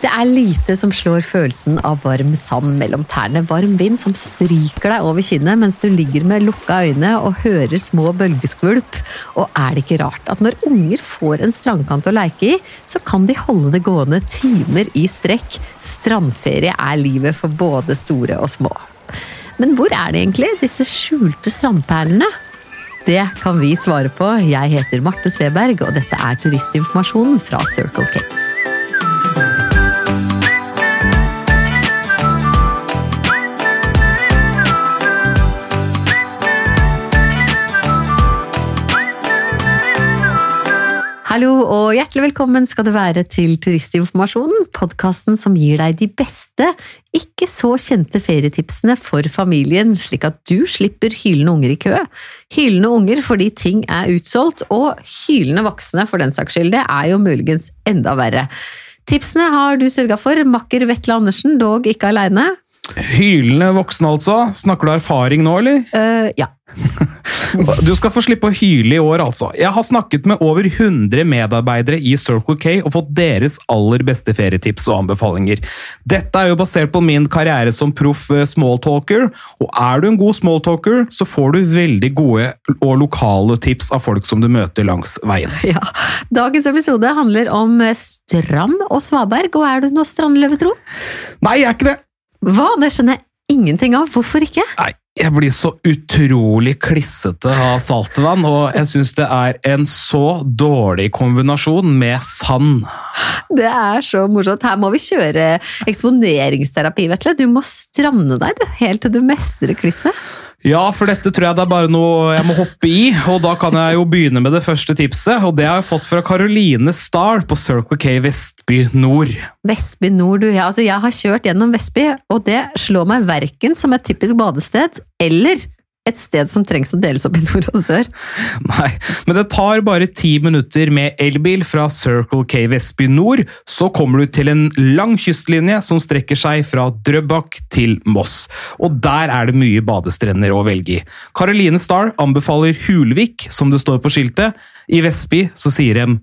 Det er lite som slår følelsen av varm sand mellom tærne. Varm vind som stryker deg over kinnet mens du ligger med lukka øyne og hører små bølgeskvulp. Og er det ikke rart at når unger får en strandkant å leke i, så kan de holde det gående timer i strekk. Strandferie er livet for både store og små. Men hvor er det egentlig, disse skjulte strandperlene? Det kan vi svare på. Jeg heter Marte Sveberg, og dette er turistinformasjonen fra Circle K. Hallo og hjertelig velkommen skal du være til Turistinformasjonen, podkasten som gir deg de beste, ikke så kjente ferietipsene for familien, slik at du slipper hylende unger i kø. Hylende unger fordi ting er utsolgt, og hylende voksne for den saks skyld. Det er jo muligens enda verre. Tipsene har du sørga for, makker Vetle Andersen, dog ikke aleine. Hylende voksne, altså. Snakker du erfaring nå, eller? Uh, ja. Du skal få slippe å hyle i år, altså. Jeg har snakket med over 100 medarbeidere i Circle K og fått deres aller beste ferietips og anbefalinger. Dette er jo basert på min karriere som proff eh, smalltalker, og er du en god smalltalker, så får du veldig gode og lokale tips av folk som du møter langs veien. Ja, Dagens episode handler om strand og svaberg, og er du noe strandløve, tro? Nei, jeg er ikke det. Hva? Det skjønner jeg ingenting av. Hvorfor ikke? Nei, jeg blir så utrolig klissete av saltvann, og jeg syns det er en så dårlig kombinasjon med sand. Det er så morsomt. Her må vi kjøre eksponeringsterapi, Vetle. Du må strande deg du, helt til du mestrer klisset. Ja, for dette tror jeg det er bare noe jeg må hoppe i, og da kan jeg jo begynne med det første tipset. Og det har jeg fått fra Caroline Stahl på Circle K Vestby Nord. Vestby Nord, du. Ja, altså jeg har kjørt gjennom Vestby, og det slår meg verken som et typisk badested eller et sted som trengs å deles opp i nord og sør. Nei, men det tar bare ti minutter med elbil fra Circle K Vestby nord, så kommer du til en lang kystlinje som strekker seg fra Drøbak til Moss. Og der er det mye badestrender å velge i. Caroline Starr anbefaler Hulvik, som det står på skiltet. I Vestby så sier de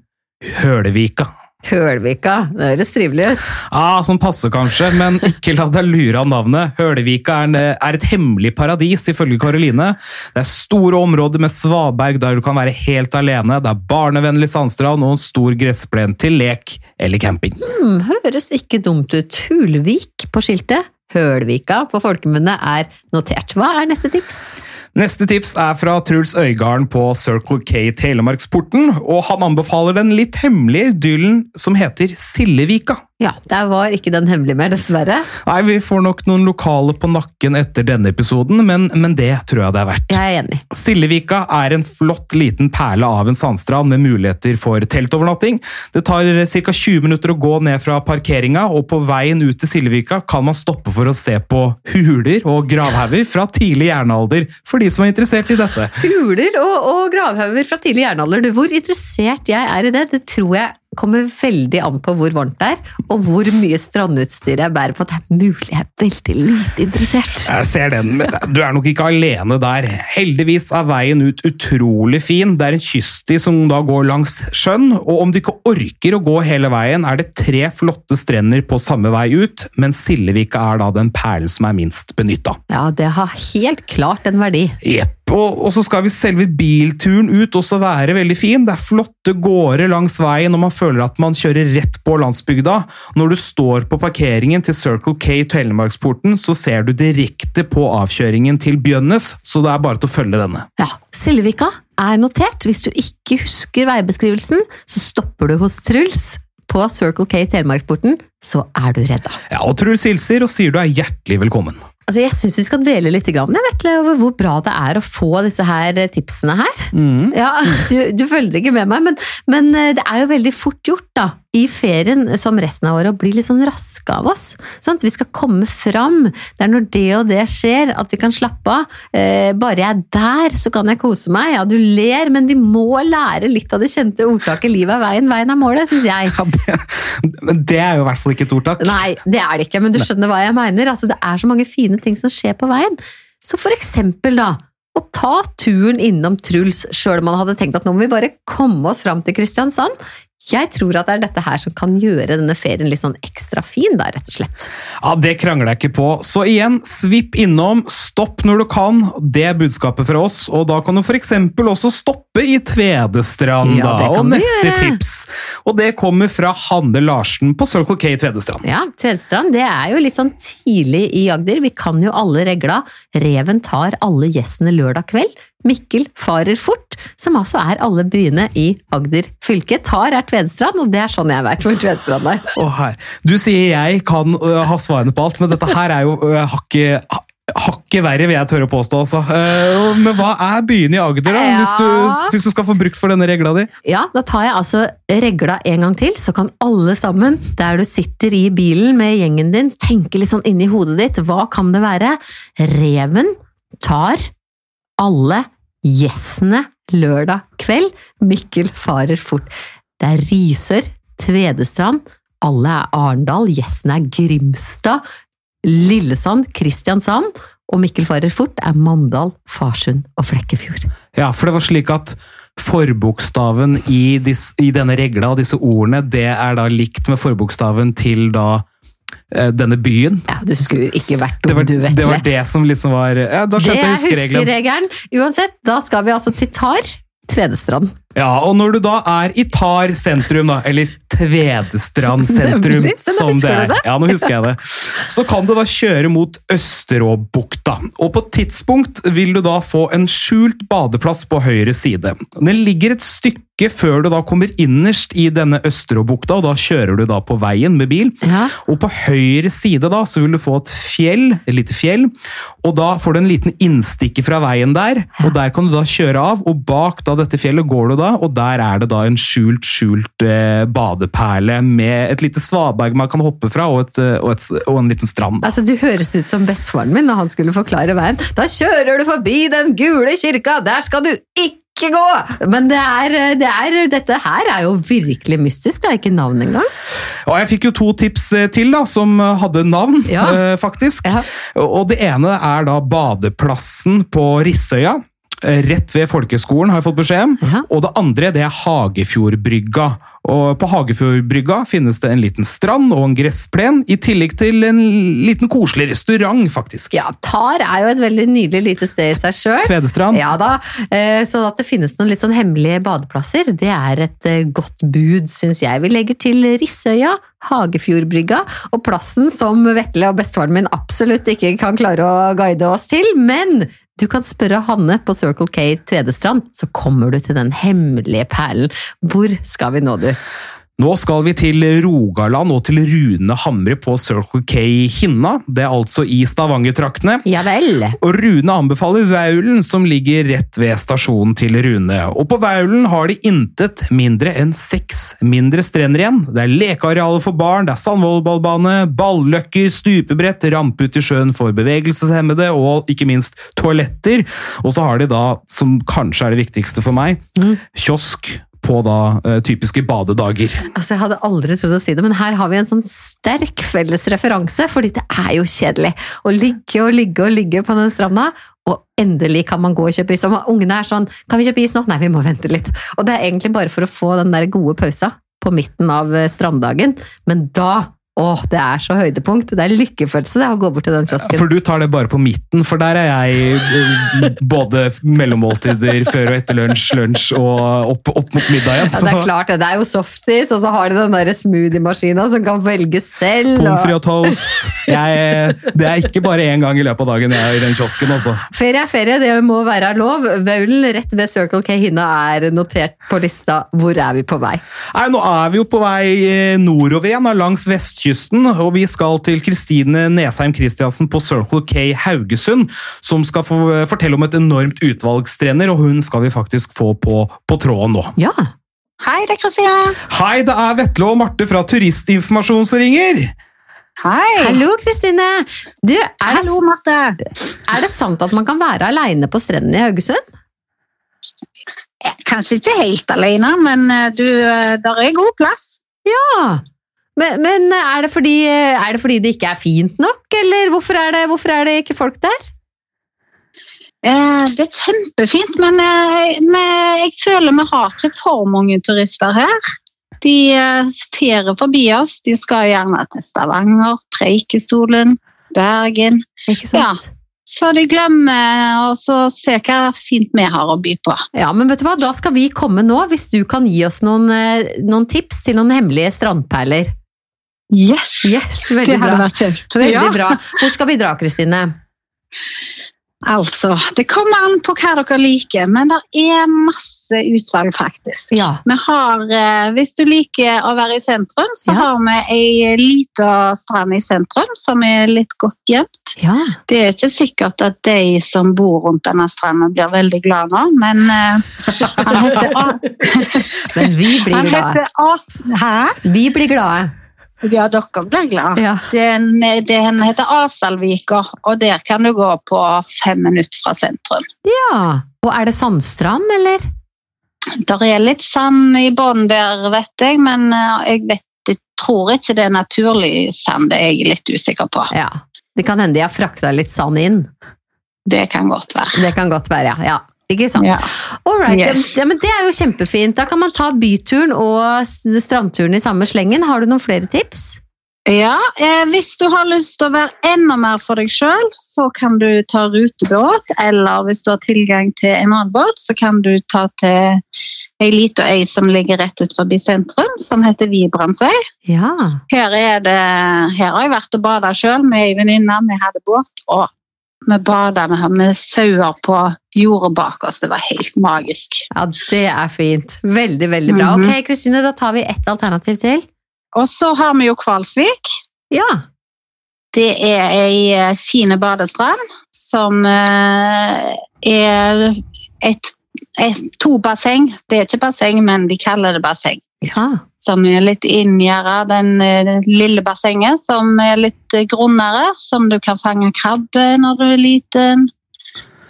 Hølevika. Hølvika, det høres trivelig ut. Ja, Som passer kanskje, men ikke la deg lure av navnet. Hølevika er, en, er, et hemmelig paradis, ifølge Karoline. Det er store områder med svaberg der du kan være helt alene. Det er barnevennlig sandstrand og en stor gressplen til lek eller camping. Hmm, høres ikke dumt ut. Hulvik på skiltet. Hølvika på folkemunne er notert. Hva er neste tips? Neste tips er fra Truls Øygarden på Circle K Telemarksporten, og han anbefaler den litt hemmelige idyllen som heter Sildevika. Ja, der var ikke den hemmelig mer, dessverre. Nei, vi får nok noen lokale på nakken etter denne episoden, men, men det tror jeg det er verdt. Jeg er enig. Sildevika er en flott liten perle av en sandstrand med muligheter for teltovernatting. Det tar ca. 20 minutter å gå ned fra parkeringa, og på veien ut til Sildevika kan man stoppe for å se på huler og gravhauger fra tidlig jernalder, for de som er interessert i dette. Huler og, og gravhauger fra tidlig jernalder, du. Hvor interessert jeg er i det, det tror jeg kommer veldig an på hvor varmt det er, og hvor mye strandutstyr jeg bærer på. Det er mulig jeg er veldig lite interessert. Jeg ser den, men du er nok ikke alene der. Heldigvis er veien ut utrolig fin. Det er en kyststi som da går langs sjøen, og om du ikke orker å gå hele veien, er det tre flotte strender på samme vei ut, men Sillevika er da den perlen som er minst benytta. Ja, det har helt klart en verdi. Jepp. Og, og, så skal vi selve bilturen ut også være veldig fin. Det er flotte gårder langs veien, og man føler at man kjører rett på landsbygda. Når du står på parkeringen til Circle K Telemarksporten, så ser du direkte på avkjøringen til Bjønnes, så det er bare til å følge denne. Ja, Sillevika er notert. Hvis du ikke husker veibeskrivelsen, så stopper du hos Truls på Circle K Telemarksporten, så er du redda. Ja, og Truls hilser og sier du er hjertelig velkommen. Altså, jeg syns vi skal dvele litt grann, jeg vet, over hvor bra det er å få disse her tipsene her. Mm. Ja, du, du følger ikke med meg, men, men, det er jo veldig fort gjort da, i ferien som resten av året og bli litt sånn raske av oss. Sant? Vi skal komme fram. Det er når det og det skjer at vi kan slappe av. Eh, bare jeg er der, så kan jeg kose meg. Ja, du ler, men vi må lære litt av det kjente ordtaket 'livet er veien, veien er målet', syns jeg. Ja, det, det, er jo i hvert fall ikke et ordtak. Nei, det er det ikke, men du skjønner hva jeg mener. Altså, det er så mange fine ting som skjer på veien. Så for eksempel, da, å ta turen innom Truls, sjøl om man hadde tenkt at nå må vi bare komme oss fram til Kristiansand. Jeg tror at det er dette her som kan gjøre denne ferien litt sånn ekstra fin, da, rett og slett. Ja, Det krangler jeg ikke på. Så igjen, svipp innom, stopp når du kan. Det er budskapet fra oss. Og da kan du f.eks. også stoppe i Tvedestrand, Ja, da. Og neste gjøre. tips. Og det kommer fra Hanne Larsen på Circle K Tvedestrand. Ja, Tvedestrand, det er jo litt sånn tidlig i Agder. Vi kan jo alle regla. Reven tar alle gjessene lørdag kveld. Mikkel farer fort, som altså er alle byene i Agder fylke. Tar er Tvedestrand, og det er sånn jeg veit hvor Tvedestrand er. Oh. Du sier jeg kan uh, ha svarene på alt, men dette her er jo uh, hakket Hakket verre, vil jeg tørre å påstå. Altså. Eh, men hva er byene i Agder, da? Ja. Hvis, du, hvis du skal få brukt for denne regla di? Ja, da tar jeg altså regla en gang til, så kan alle sammen, der du sitter i bilen med gjengen din, tenke litt sånn inni hodet ditt. Hva kan det være? Reven tar alle gjessene lørdag kveld. Mikkel farer fort. Det er Risør, Tvedestrand, alle er Arendal, gjessene er Grimstad, Lillesand, Kristiansand, og Mikkel farer fort er Mandal, Farsund og Flekkefjord. Ja, for det var slik at forbokstaven i, dis, i denne regla og disse ordene, det er da likt med forbokstaven til da denne byen. Ja, du skulle ikke vært Det dum, du vet det, var det som liksom var ja, Da Det skjønte jeg huskeregelen. Uansett, da skal vi altså til Tar, Tvedestrand. Ja, og når du da er i Tar sentrum, da, eller Tvedestrand sentrum, Nemlig, som det er, det. ja, nå husker jeg det, så kan du da kjøre mot Østeråbukta. Og på et tidspunkt vil du da få en skjult badeplass på høyre side. Den ligger et stykke før du da kommer innerst i denne Østeråbukta, og da kjører du da på veien med bil. Ja. Og på høyre side da, så vil du få et fjell, et lite fjell, og da får du en liten innstikke fra veien der, og der kan du da kjøre av, og bak da dette fjellet går du da, og der er det da en skjult, skjult eh, badeperle med et lite svaberg man kan hoppe fra, og, et, eh, og, et, og en liten strand. Da. Altså, Du høres ut som bestefaren min når han skulle forklare veien. Da kjører du forbi den gule kirka, der skal du ikke gå! Men det er, det er, dette her er jo virkelig mystisk, det er ikke navn engang. Og jeg fikk jo to tips eh, til da, som hadde navn, Ja. eh, faktisk. Ja. Og det ene er da badeplassen på Rissøya. Eh, Rett ved folkeskolen, har jeg fått beskjed om. Ja. Og det andre det er Hagefjordbrygga. Og På Hagefjordbrygga finnes det en liten strand og en gressplen, i tillegg til en liten koselig restaurant, faktisk. Ja, Tar er jo et veldig nydelig lite sted i seg sjøl. Tvedestrand. Ja da, eh, så at det finnes noen litt sånn hemmelige badeplasser, det er et eh, godt bud, syns jeg. Vi legger til Rissøya, Hagefjordbrygga og plassen som Vetle og bestefaren min absolutt ikke kan klare å guide oss til, men du kan spørre Hanne på Circle K Tvedestrand, så kommer du til den hemmelige perlen. Hvor skal vi nå, du? Nå skal vi til Rogaland og til Rune Hamre på Circle K Hinna. Det er altså i Stavanger-traktene. Ja vel. Og Rune anbefaler Vaulen, som ligger rett ved stasjonen til Rune. Og på Vaulen har de intet mindre enn seks mindre strender igjen. Det er lekearealer for barn, det er sandvolleyballbane, balløkker, stupebrett, rampe ut i sjøen for bevegelseshemmede, og ikke minst toaletter. Og så har de da, som kanskje er det viktigste for meg, kiosk på da eh, typiske badedager. Altså, Jeg hadde aldri trodd å si det, men her har vi en sånn sterk felles referanse, fordi det er jo kjedelig å ligge og ligge og ligge på den stranda. Og endelig kan man gå og kjøpe is. Og ungene er sånn 'Kan vi kjøpe is nå?' Nei, vi må vente litt. Og det er egentlig bare for å få den der gode pausa på midten av eh, stranddagen. Men da Åh, det er så høydepunkt. Det er lykkefølelse det å gå bort til den kiosken. For du tar det bare på midten, for der er jeg eh, både mellommåltider før og etter lunsj, lunsj og opp, opp mot middag igjen. Ja, det er klart det. Det er jo softis, og så har de den der smoothie-maskina som kan velge selv. Pommes frites og toast. Jeg, det er ikke bare én gang i løpet av dagen jeg er i den kiosken, altså. Ferie er ferie, det må være lov. Vaulen rett ved Circle K Hinna er notert på lista. Hvor er vi på vei? Nei, Nå er vi jo på vei eh, nordover igjen, langs langs vestkysten. Og vi skal til Kristine Nesheim Christiansen på Circle K Haugesund, som skal få fortelle om et enormt utvalgstrener, og hun skal vi faktisk få på, på tråden nå. Ja, Hei, det er Kristina. Hei, det er Vetle og Marte fra Turistinformasjon som ringer! Hei. Hallo, Kristine! Du, er Hallo, Marte. er det sant at man kan være aleine på strendene i Haugesund? Eh, Kanskje ikke helt alene, men eh, du, eh, der er god plass. Ja. Men, men er, det fordi, er det fordi det ikke er fint nok, eller hvorfor er det, hvorfor er det ikke folk der? Eh, Det er kjempefint, men jeg, vi- jeg føler vi har ikke for mange turister her. De eh, forbi oss. De skal gjerne til Stavanger, Preikestolen, Bergen. Ikke sant? Så de glemmer å se hva fint vi har å by på. Ja, men vet du hva? Da skal vi komme nå, hvis du kan gi oss noen, eh, noen tips til noen hemmelige strandperler. Yes! Yes, Det Veldig hadde bra. vært kjekt. Veldig Ja. bra. Hvor skal vi dra, Kristine? Altså, det kommer an på hva dere liker, men det er masse utvalg, faktisk. Ja. Vi har, eh, hvis du liker å være i sentrum, så Ja. har vi ei lita strand i sentrum som er litt godt gjemt. Ja. Det er ikke sikkert at de som bor rundt denne stranden blir veldig glad nå, men uh, han heter, A Men vi blir glade. Hæ? Vi blir glade. Ja, dere blir glad. Ja. Den, den heter Asalvika, og der kan du gå på fem minutter fra sentrum. ja. Og er det sandstrand, eller? Der er litt sand i bunnen der, vet jeg, men eh, jeg, vet, jeg tror ikke det er naturlig sand. Det er jeg litt usikker på. Ja. Det kan hende de har frakta litt sand inn. Det kan godt være. Det kan godt være, ja. ja. Ikke sant? Ja. All right. Yes. ja, men Det er jo kjempefint. Da kan man ta byturen og strandturen i samme slengen. Har du noen flere tips? Ja, eh, hvis du har lyst til å være enda mer for deg sjøl, så kan du ta rutebåt. Eller hvis du har tilgang til en annen båt, så kan du ta til ei lita øy som ligger rett ut forbi sentrum, som heter Vibrandsøy. Ja. Her, er det, her har jeg vært og bada sjøl med ei venninne. Vi hadde båt, og vi bada med, med sauer på jordet bak oss. Det var helt magisk. ja, det er fint. Veldig, veldig bra. Mhm. Ok, Kristine, da tar vi ett alternativ til. Og så har vi jo Kvalsvik. Ja. Det er ei eh, fine badestrand som eh, er et, et, to basseng. Det er ikke basseng, men de kaller det basseng. Ja. Som er litt inngjerda, den eh, lille bassenget, som er litt eh, grunnere. Som du kan fange krabbe når du er liten.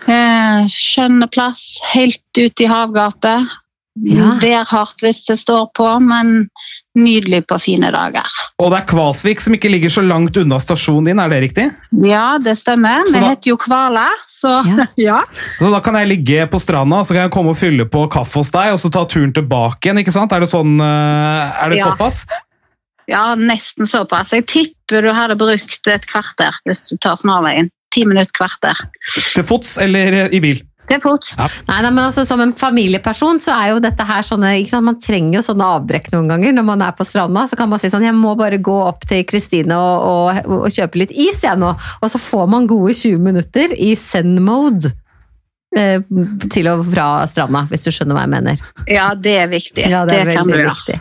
Eh, skjønne plass helt ute i havgapet. Ja. Værhardt hvis det står på, men nydelig på fine dager. Og det er Kvalsvik som ikke ligger så langt unna stasjonen din, er det riktig? Ja, det stemmer. Så Vi da- heter jo Kvala, så Ja. ja. Så da kan jeg ligge på stranda så kan jeg komme og fylle på kaffe hos deg, og så ta turen tilbake igjen, ikke sant? Er det, sånn, eh, er det Ja. såpass? Ja, nesten såpass. Jeg tipper du hadde brukt et kvarter hvis du tar snarveien. Ti minutter, kvarter. Til fots eller i bil? Det er fort. Nei, nei, men altså Som en familieperson så er jo dette her sånne ikke sant? Man trenger jo sånne avbrekk noen ganger når man er på stranda. Så kan man si sånn Jeg må bare gå opp til Kristine og, og, og kjøpe litt is, jeg nå. Og så får man gode 20 minutter i send-mode eh, Til og fra stranda, hvis du skjønner hva jeg mener. Ja, det er viktig. Ja, det er kan veldig viktig.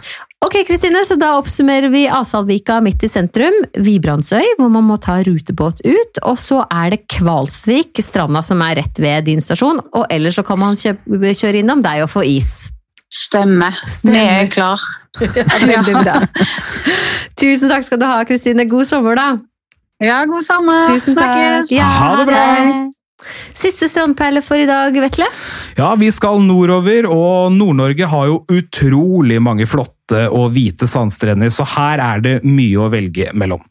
Ok, Kristine, så da oppsummerer vi Asalvika midt i sentrum, Vibrandsøy, hvor man må ta rutebåt ut, og så er det Kvalsvik, stranda som er rett ved din stasjon, og ellers så kan man kjøpe, kjøre innom deg og få is. Stemmer. Stemmer. Vi er klar. Veldig bra. Tusen takk skal du ha, Kristine. God sommer, da. Ja, god sommer. Tusen takk. Snakkes. Ja, Ha det bra. Siste strandperle for i dag, Vetle. Ja, vi skal nordover, og Nord-Norge har jo utrolig mange flotte og hvite sandstrender, så her er det mye å velge mellom.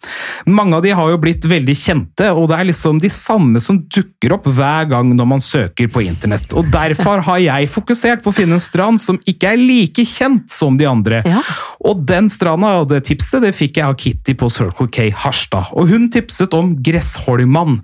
Mange av de har jo blitt veldig kjente, og det er liksom de samme som dukker opp hver gang når man søker på internett. Og derfor har jeg fokusert på å finne en strand som ikke er like kjent som de andre. Ja. Og den stranda og det tipset det fikk jeg av Kitty på Circle K Harstad, og hun tipset om Gressholman.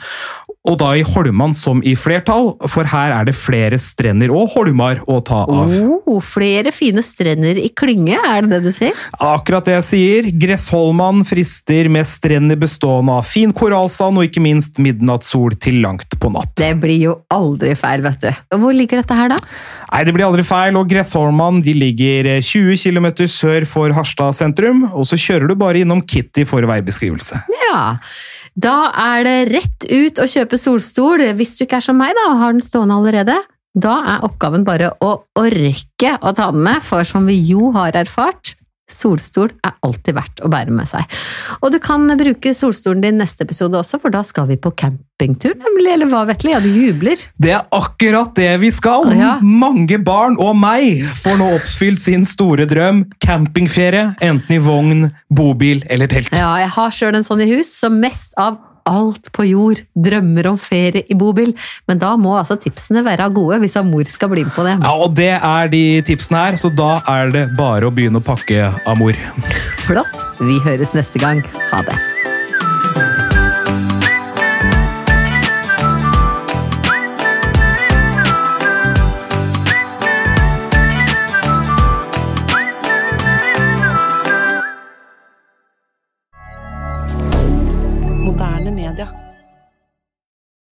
Og da i Holman som i flertall, for her er det flere strender og holmar å ta av. Oh, flere fine strender i klynge, er det det du sier? Akkurat det jeg sier. Gressholman frister med strender bestående av fin korallsand og ikke minst midnattssol til langt på natt. Det blir jo aldri feil, vet du. Hvor ligger dette her, da? Nei, det blir aldri feil, og Gressholman de ligger 20 km sør for Harstad sentrum, og så kjører du bare innom Kitty for veibeskrivelse. Ja, da er det rett ut å kjøpe solstol, hvis du ikke er som meg da, og har den stående allerede. Da er oppgaven bare å orke å ta den med, for som vi jo har erfart, solstol er alltid verdt å bære med seg. Og du kan bruke solstolen din neste episode også, for da skal vi på campingtur, nemlig, eller hva, Vetle? Ja, du jubler. Det er akkurat det vi skal! Ah, ja. Mange barn og meg får nå oppfylt sin store drøm. Campingferie, enten i vogn, bobil eller telt. Ja, jeg har sjøl en sånn i hus, så mest av alt på jord, drømmer om ferie i bobil. Men da må altså tipsene være gode hvis Amor skal bli med på det. Ja, og det er de tipsene her, så da er det bare å begynne å pakke Amor. Flott. Vi høres neste gang. Ha det.